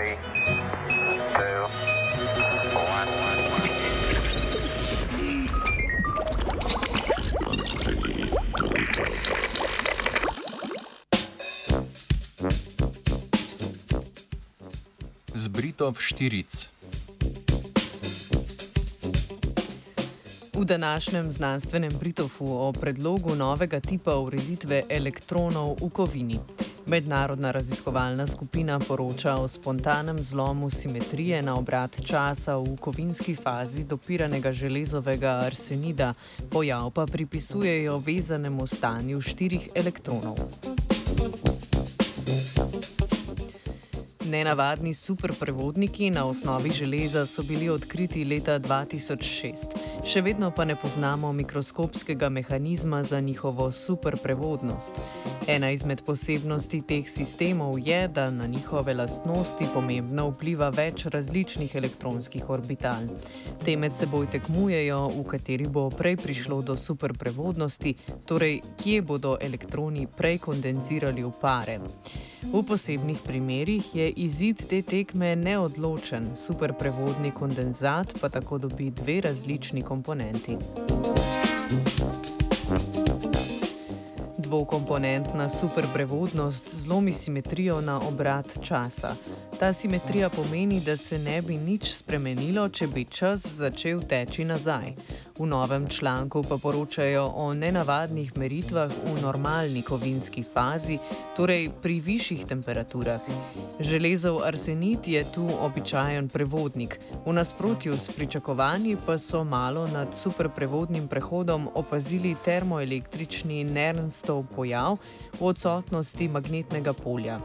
Three, two, one. Zbritov štiric. V današnjem znanstvenem Britofu o predlogu novega tipa ureditve elektronov v kovini. Mednarodna raziskovalna skupina poroča o spontanem zlomu simetrije na obrat časa v kovinski fazi dopiranega železovega arsenida, pojav pa pripisujejo vezanemu stanju štirih elektronov. Nenavadni superprevodniki na osnovi železa so bili odkriti leta 2006. Še vedno pa ne poznamo mikroskopskega mehanizma za njihovo superprevodnost. Ena izmed posebnosti teh sistemov je, da na njihove lastnosti pomembno vpliva več različnih elektronskih orbital. Te med seboj tekmujejo, v kateri bo prej prišlo do superprevodnosti, torej kje bodo elektroni prej kondenzirali v pare. V posebnih primerjih je izid te tekme neodločen, superprevodni kondenzat pa tako dobi dve različni komponenti. Dvokomponentna superprevodnost zlomi simetrijo na obrat časa. Ta simetrija pomeni, da se ne bi nič spremenilo, če bi čas začel teči nazaj. V novem članku pa poročajo o nenavadnih meritvah v normalni kovinski fazi, torej pri višjih temperaturah. Železov arsenit je tu običajen prevodnik, v nasprotju s pričakovanji pa so malo nad superprevodnim prehodom opazili termoelektrični Nernstov pojav v odsotnosti magnetnega polja.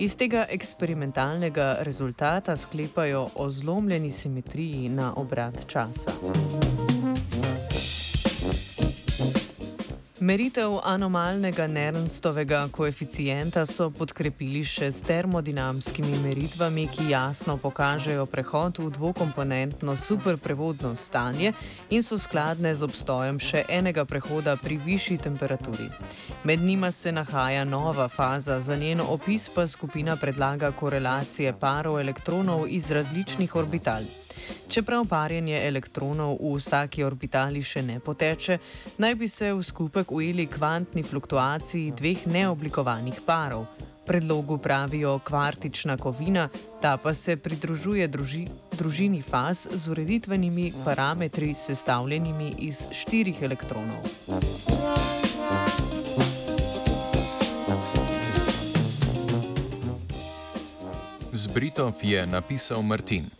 Iz tega eksperimentalnega rezultata sklepajo o zlomljeni simetriji na obrat časa. Meritev anomalnega Nernstovega koeficienta so podkrepili še s termodinamskimi meritvami, ki jasno pokažejo prehod v dvokomponentno superprevodno stanje in so skladne z obstojem še enega prehoda pri višji temperaturi. Med njima se nahaja nova faza, za njeno opis pa skupina predlaga korelacije parov elektronov iz različnih orbital. Čeprav parjenje elektronov v vsaki orbitali še ne poteče, naj bi se v skupek ujeli kvantni fluktuaciji dveh neoblikovanih parov. Predlogu pravijo kvartična kovina, ta pa se pridružuje druži, družini faz z ureditvenimi parametri sestavljenimi iz štirih elektronov. Zbritov je napisal Martin.